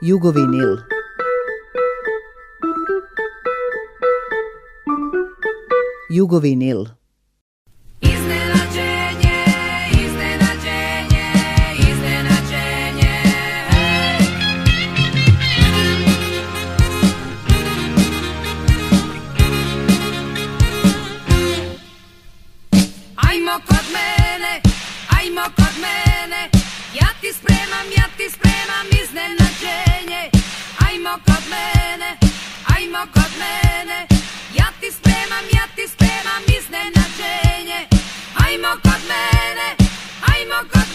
Jugovinil. Jugovinil. spremam, ja ti spremam iznenađenje Ajmo kod mene, ajmo kod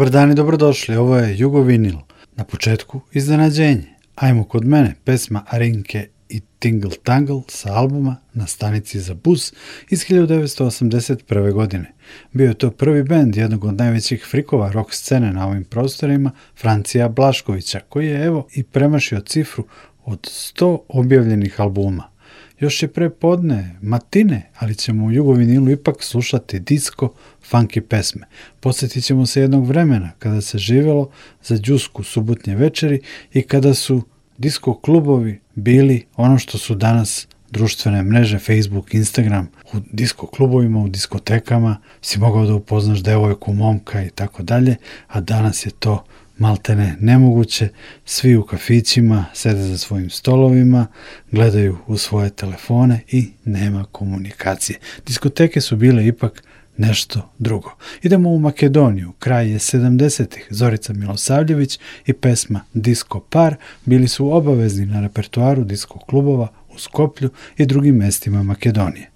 Dobar dan i dobrodošli, ovo je Jugo Vinil. Na početku iznenađenje. Ajmo kod mene, pesma Arinke i Tingle Tangle sa albuma Na stanici za bus iz 1981. godine. Bio je to prvi bend jednog od najvećih frikova rock scene na ovim prostorima, Francija Blaškovića, koji je evo i premašio cifru od 100 objavljenih albuma. Još je pre podne, matine, ali ćemo u jugovinilu ipak slušati disko, funky pesme. Podsjetit ćemo se jednog vremena kada se živelo za džusku subotnje večeri i kada su disko klubovi bili ono što su danas društvene mreže, Facebook, Instagram, u disko klubovima, u diskotekama, si mogao da upoznaš devojku, momka i tako dalje, a danas je to maltene nemoguće, svi u kafićima sede za svojim stolovima, gledaju u svoje telefone i nema komunikacije. Diskoteke su bile ipak nešto drugo. Idemo u Makedoniju, kraj je 70-ih, Zorica Milosavljević i pesma Disco par bili su obavezni na repertoaru disko klubova u Skoplju i drugim mestima Makedonije.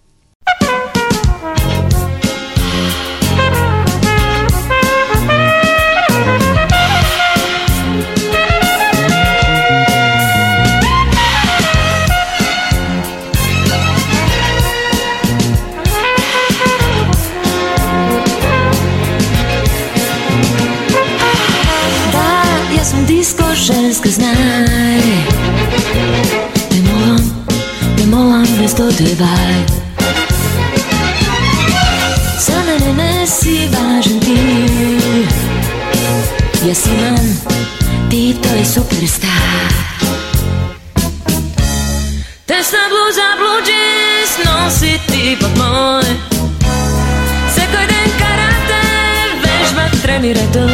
questo te vai. Sono nene si va ti, ja Tito man, superstar. to je blu Tesna bluza bluđe snosi ti pod Se sekoj den karate vežba tremire to.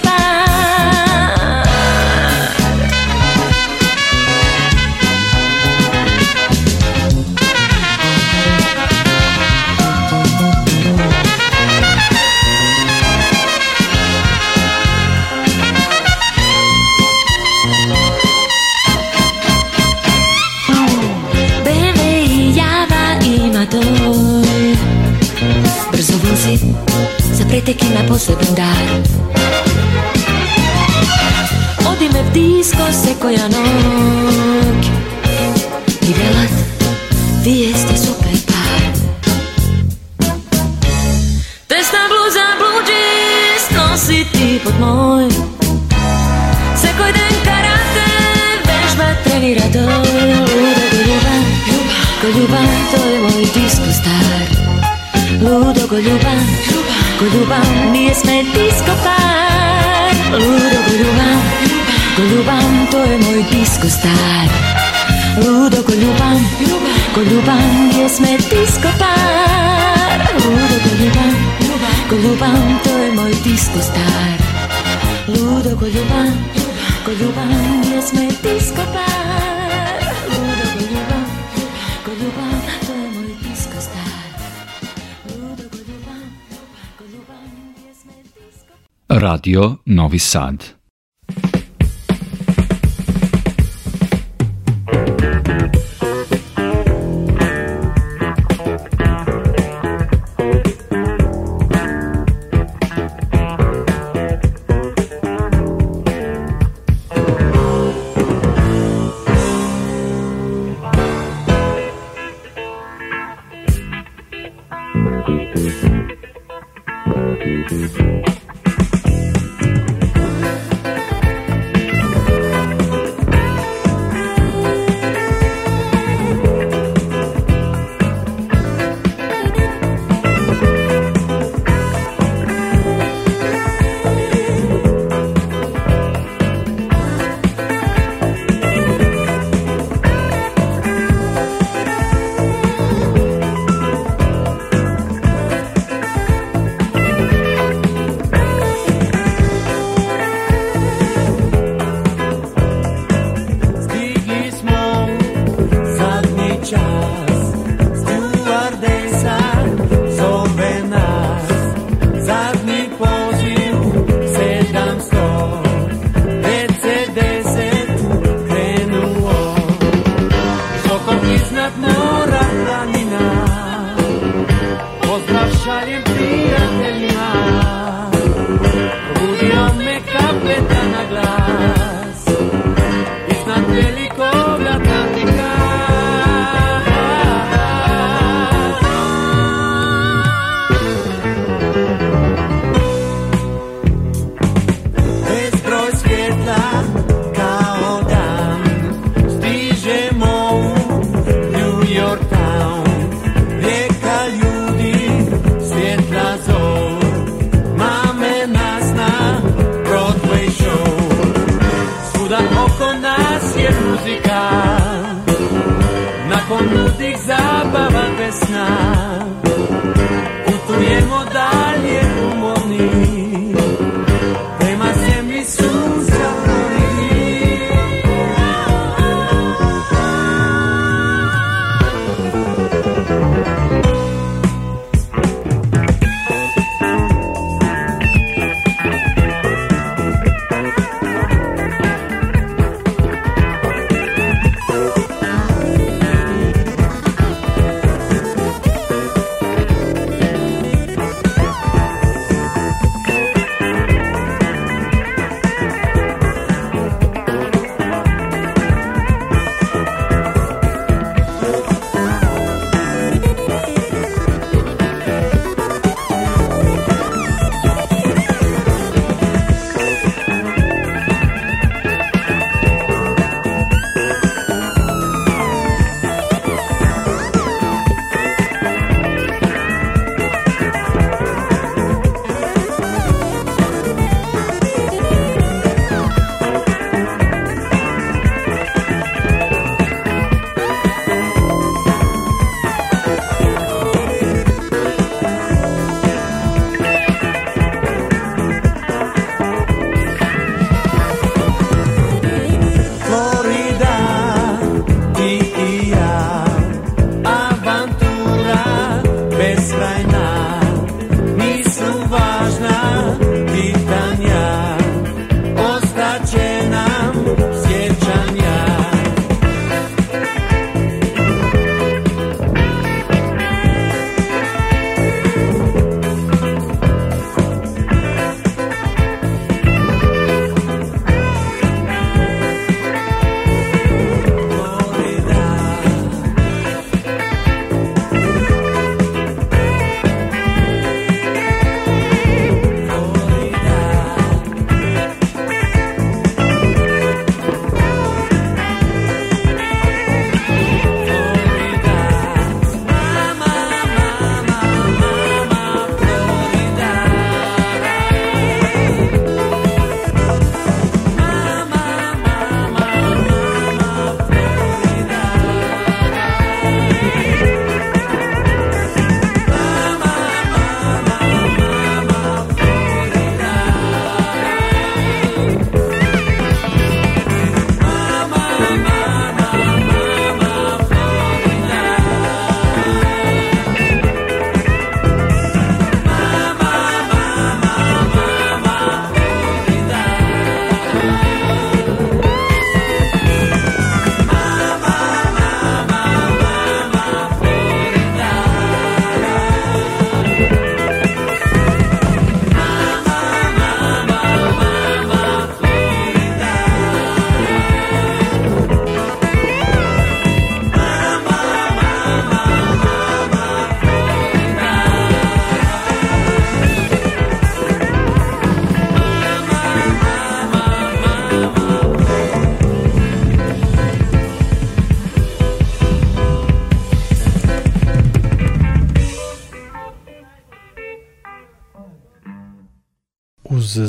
pretek i na poseban dan Odi me v diskose koja noć Poljubav, me ti skopar Luda poljubav, poljubav, to je moj disco star Luda poljubav, poljubav, me ti skopar Radio Novi Sad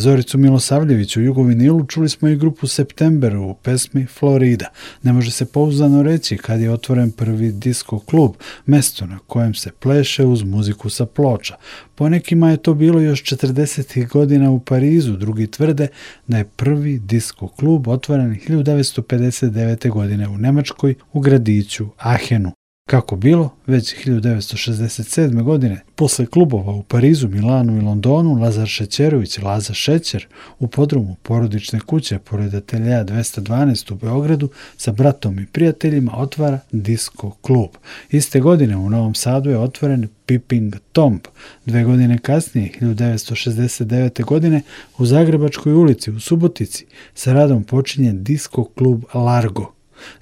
Zoricu Milosavljević u Jugovinilu čuli smo i grupu September u pesmi Florida. Ne može se pouzdano reći kad je otvoren prvi disko klub, mesto na kojem se pleše uz muziku sa ploča. Po nekima je to bilo još 40. godina u Parizu, drugi tvrde da je prvi disko klub otvoren 1959. godine u Nemačkoj u gradiću Ahenu. Kako bilo, već 1967. godine, posle klubova u Parizu, Milanu i Londonu, Lazar Šećerović i Laza Šećer u podrumu porodične kuće pored atelja 212 u Beogradu sa bratom i prijateljima otvara Disko klub. Iste godine u Novom Sadu je otvoren Piping Tomb. Dve godine kasnije, 1969. godine, u Zagrebačkoj ulici u Subotici sa radom počinje Disko klub Largo.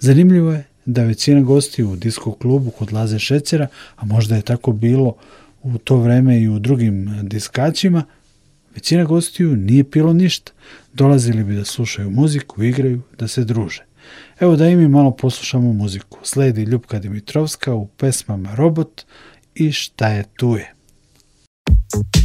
Zanimljivo je da većina gosti u disko klubu kod Laze Šećera, a možda je tako bilo u to vreme i u drugim e, diskaćima, većina gostiju nije pilo ništa. Dolazili bi da slušaju muziku, igraju, da se druže. Evo da i malo poslušamo muziku. Sledi Ljubka Dimitrovska u pesmama Robot i Šta je tu je. Thank you.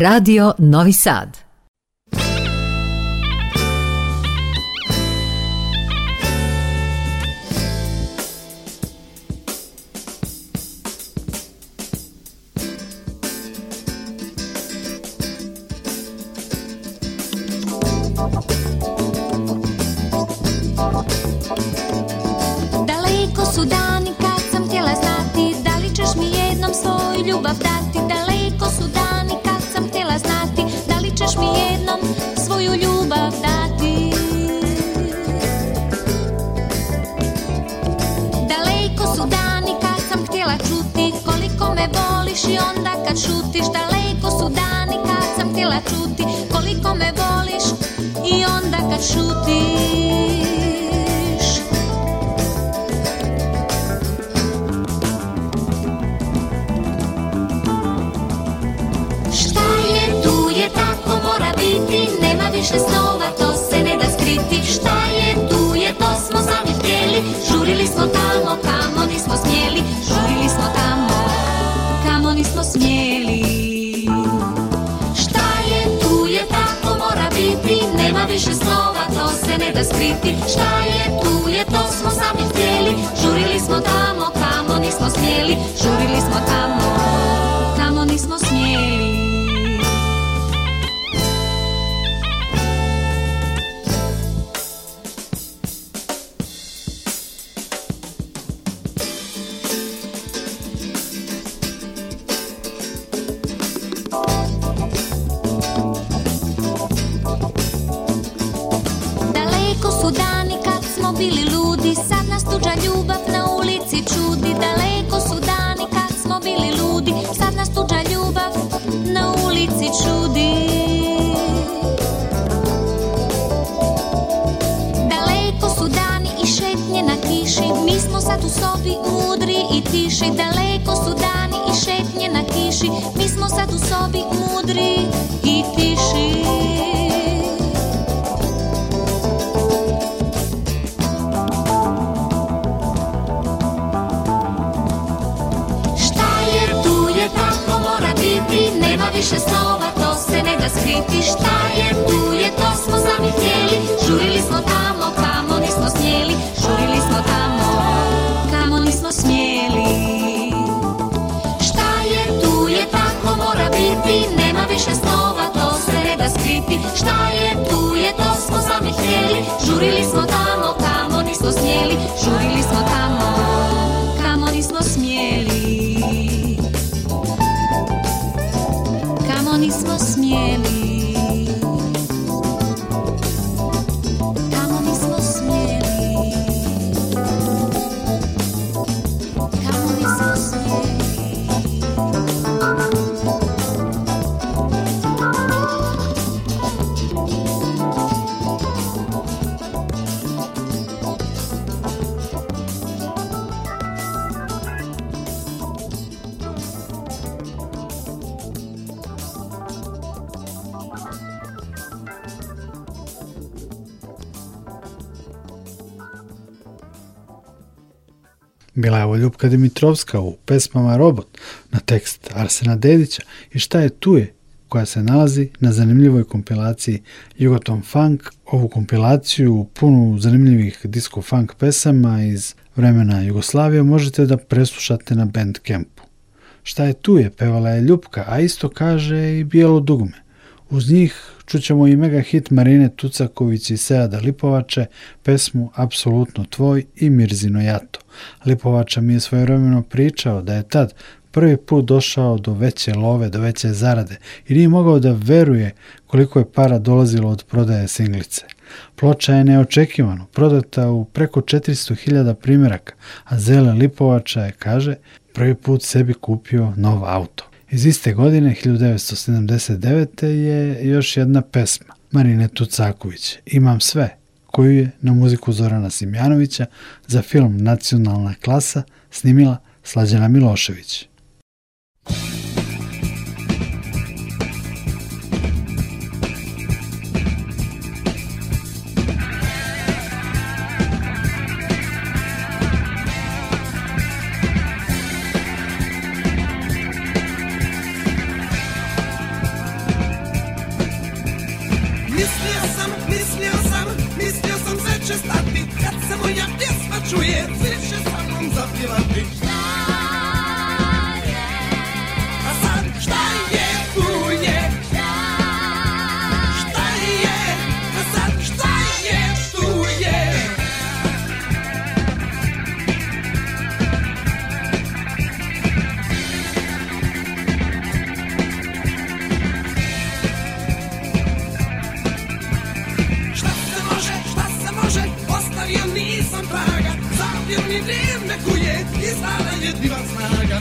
Radio Novi Sad. Daleko su dani kad sam htjela znati Da li ćeš mi jednom svoju ljubav dati Daleko voliš i onda kad šutiš Daleko su dani kad sam htjela čuti Koliko me voliš i onda kad šutiš Šta je tu je tako mora biti Nema više snova da skriti Šta je tu je to smo sami htjeli Žurili smo tamo kamo nismo smjeli Žurili smo sat u sobi mudri i tiši Daleko su dani i šetnje na kiši Mi smo sad u sobi mudri i tiši Šta je tu je tako mora biti Nema više slova to se ne da skriti Šta je tu je to smo sami htjeli Žurili smo tamo Šta je tu je, to smo sami htjeli, žurili smo Bila je ovo Ljubka Dimitrovska u pesmama Robot na tekst Arsena Dedića i šta je tu je koja se nalazi na zanimljivoj kompilaciji Jugoton Funk, ovu kompilaciju punu zanimljivih disco funk pesama iz vremena Jugoslavije možete da preslušate na Bandcampu. Šta je tu je, pevala je Ljubka, a isto kaže i Bijelo dugme. Uz njih čućemo i mega hit Marine Tucaković i Seada Lipovače, pesmu Apsolutno tvoj i Mirzino jato. Lipovača mi je svojevremeno pričao da je tad prvi put došao do veće love, do veće zarade i nije mogao da veruje koliko je para dolazilo od prodaje singlice. Ploča je neočekivano prodata u preko 400.000 primjeraka, a Zele Lipovača je, kaže, prvi put sebi kupio nov auto. Iz iste godine, 1979. je još jedna pesma Marine Tucaković, Imam sve, koju je na muziku Zorana Simjanovića za film Nacionalna klasa snimila Slađana Milošević. nie nie mlekuje, jest ale jedni was naga.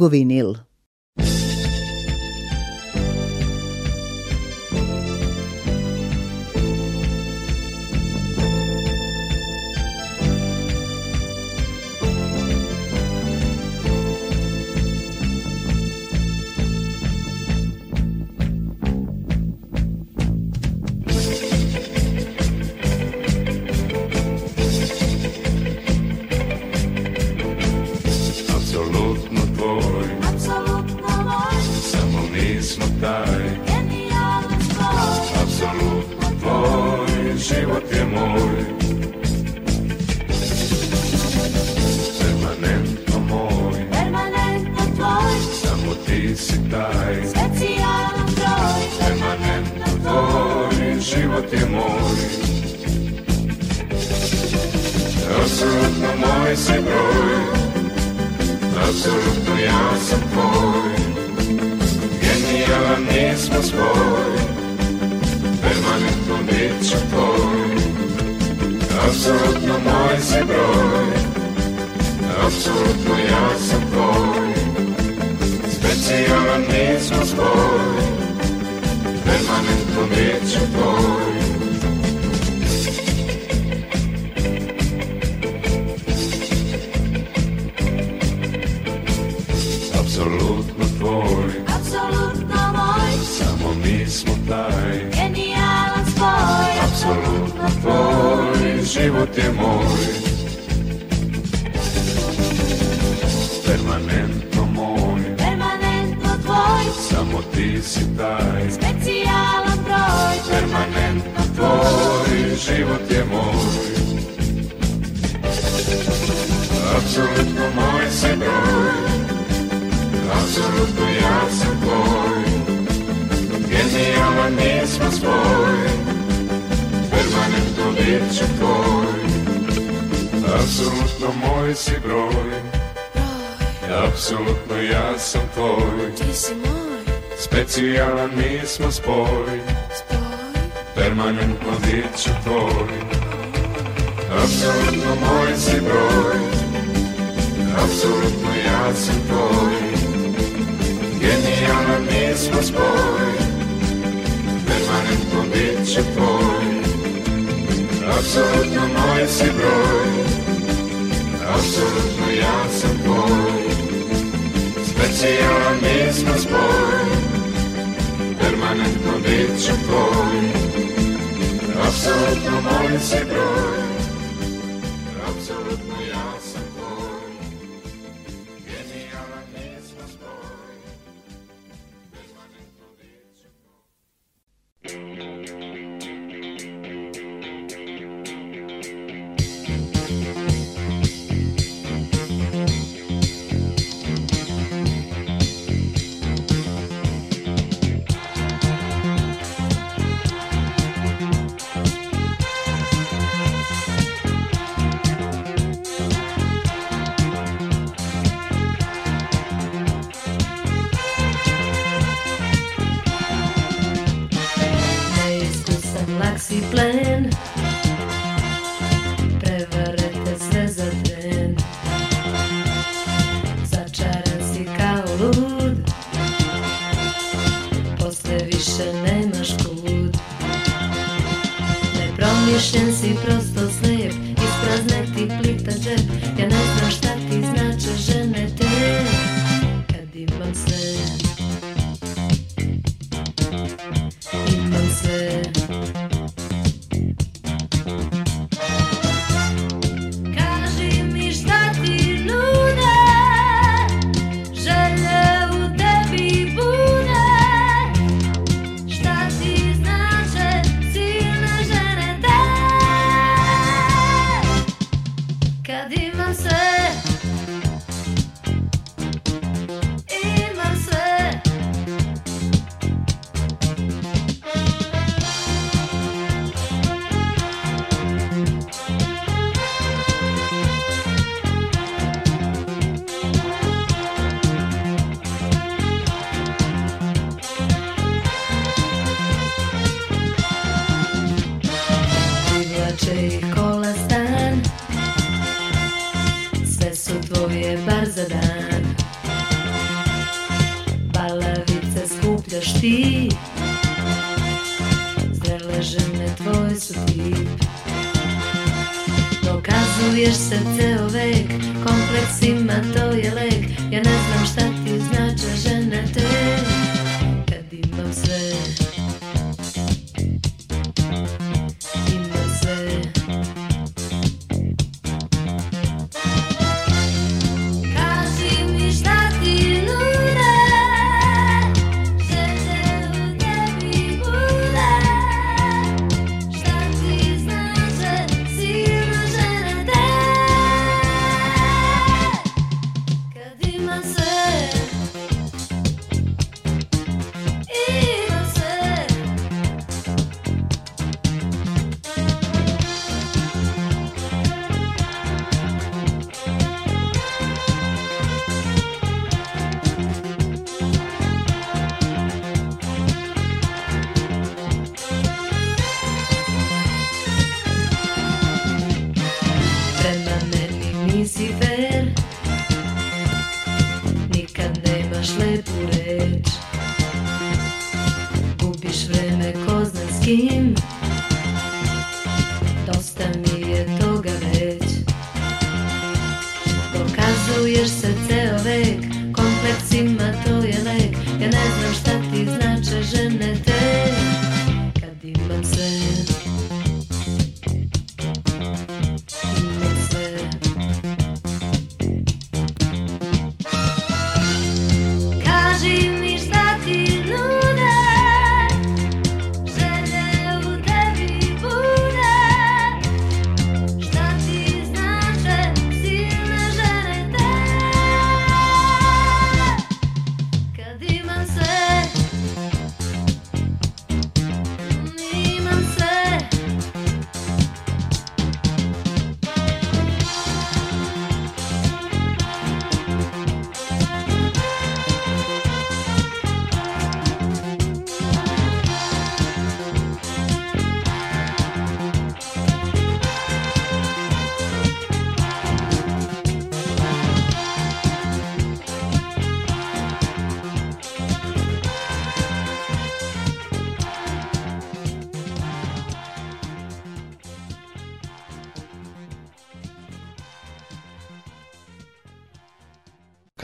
dugo vinil era Christmas boy, permanentemente boy. Absolutno tvoj, absolutno moj, samo mi smo taj, genijalan spoj, absolutno tvoj, život je moj, permanent samo ti si taj Specijalan broj, permanentno tvoj Život je moj Apsolutno moj si broj Apsolutno ja sam tvoj Genijalan nismo svoj Permanentno bit ću tvoj Apsolutno moj si broj Apsolutno ja sam tvoj Ti si moj specijalan mi smo spoj, permanentno bit ću tvoj. Apsolutno moj si broj, apsolutno ja sam tvoj. Genijalan mi smo spoj, permanentno bit ću tvoj. Apsolutno moj si broj, apsolutno ja sam tvoj. Specijalan mi smo spoj, manetno neću tvoj Apsolutno molim se broj i kola stan Sve su tvoje bar za dan Balavice skupljaš ti Zrele žene tvoje su tip Dokazuješ se ceo vek Kompleksima to je lek Ja ne znam šta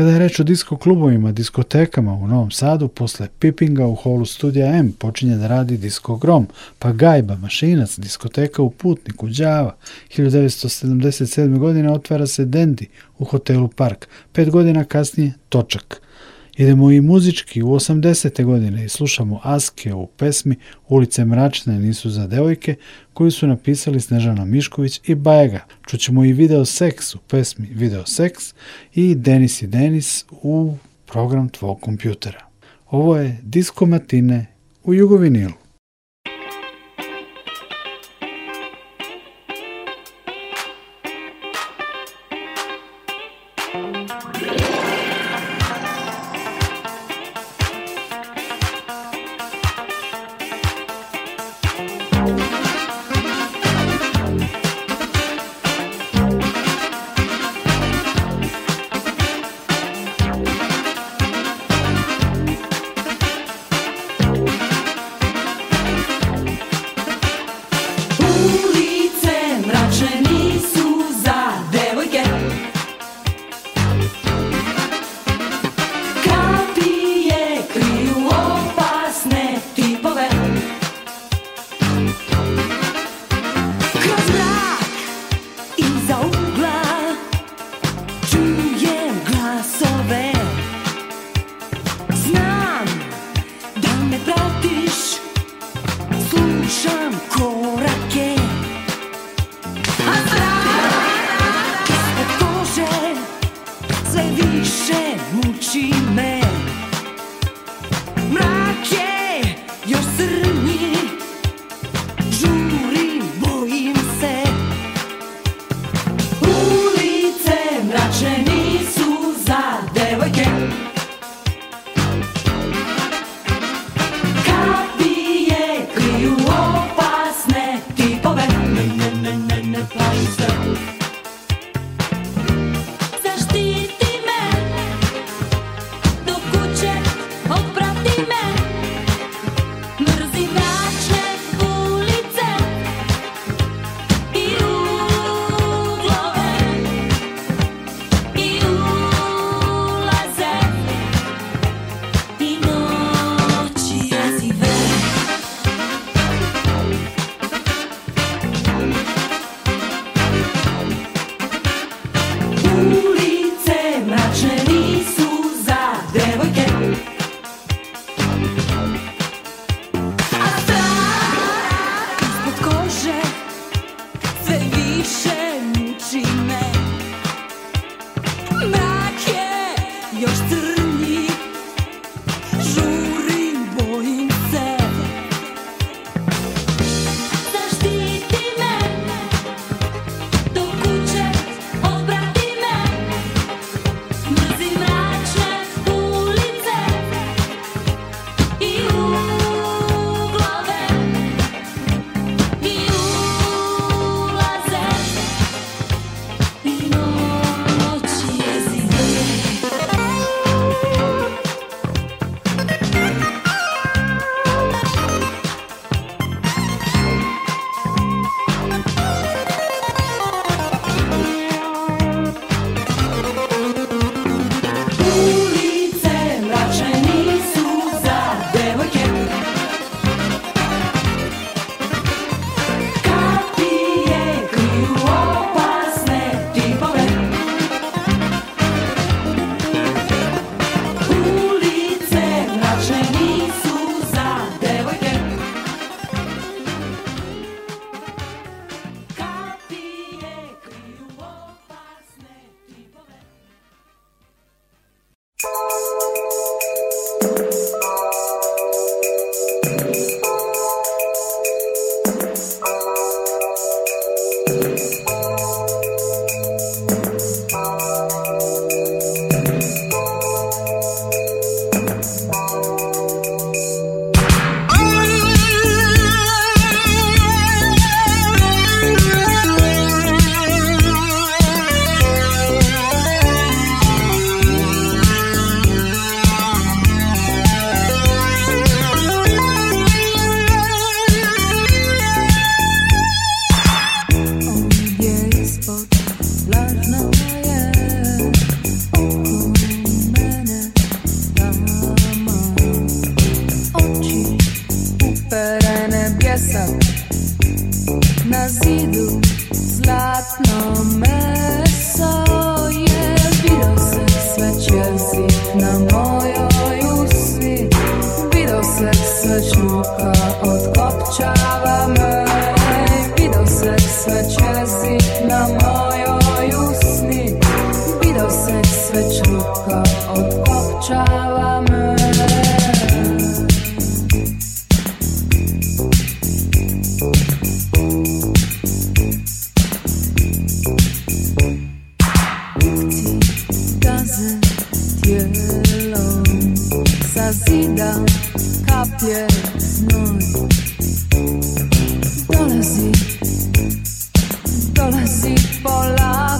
Kada je reč o disko klubovima, diskotekama u Novom Sadu, posle Pipinga u holu studija M počinje da radi diskogrom, pa Gajba, Mašinac, diskoteka u Putniku, Đava. 1977. godine otvara se Dendi u hotelu Park, pet godina kasnije Točak – Idemo i muzički u 80. godine i slušamo Aske u pesmi Ulice mračne nisu za devojke koju su napisali Snežana Mišković i Bajega. Čućemo i Video seks u pesmi Video seks i Denis i Denis u program tvog kompjutera. Ovo je Disko Matine u Jugovinilu.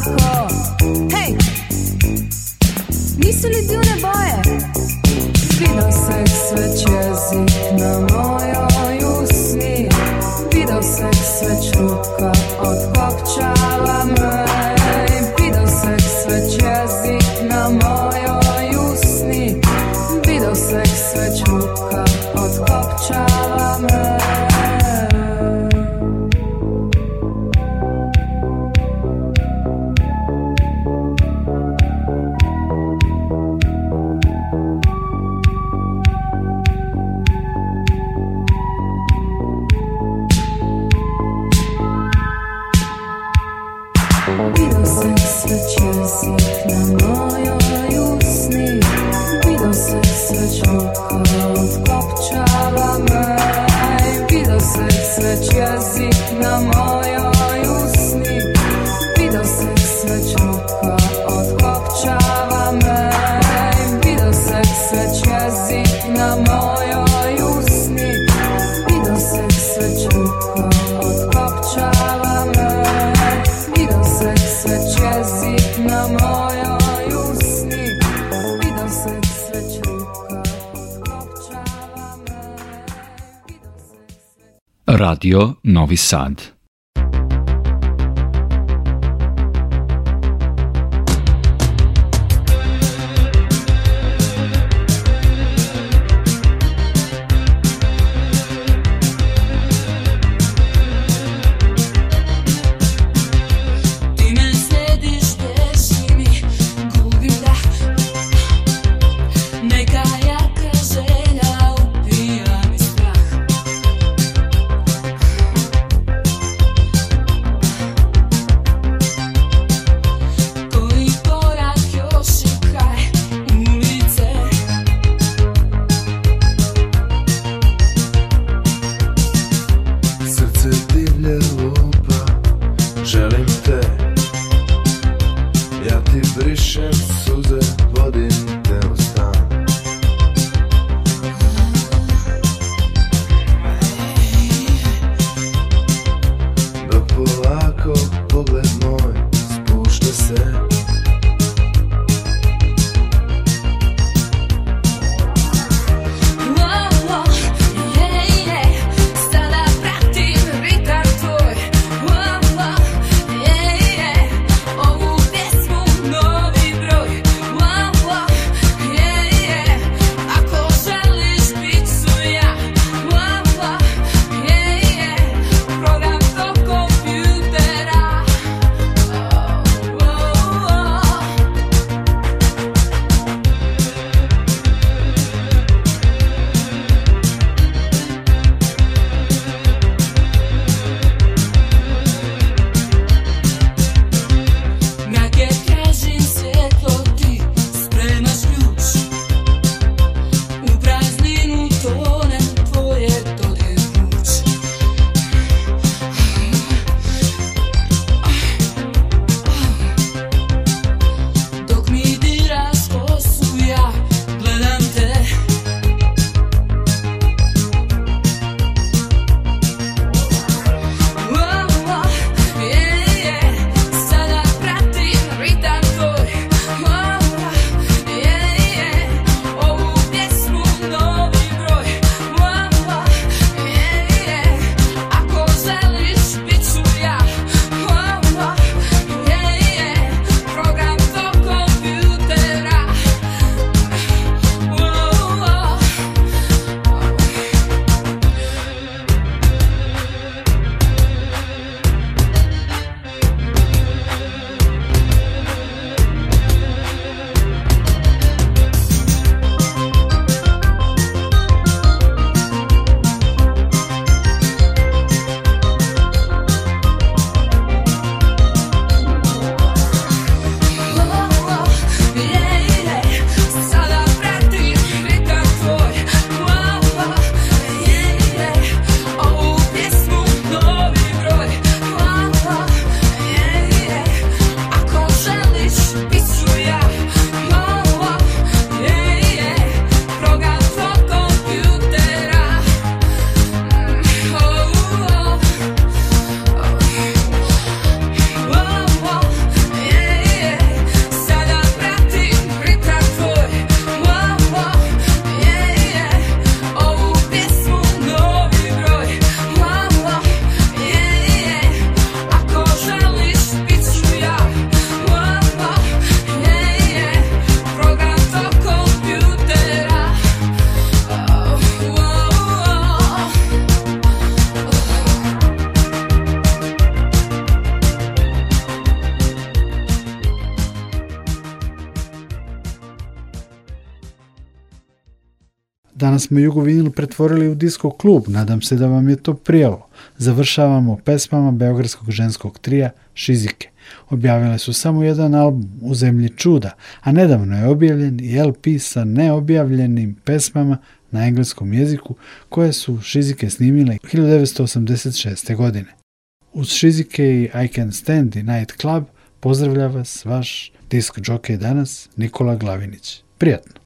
Oh. Radio Novi Sad. Danas smo Jugovinil pretvorili u disko klub, nadam se da vam je to prijelo. Završavamo pesmama Beogradskog ženskog trija Šizike. Objavile su samo jedan album U zemlji čuda, a nedavno je objavljen i LP sa neobjavljenim pesmama na engleskom jeziku koje su Šizike snimile 1986. godine. Uz Šizike i I Can Stand i Night Club pozdravlja vas vaš disk džokej danas Nikola Glavinić. Prijatno!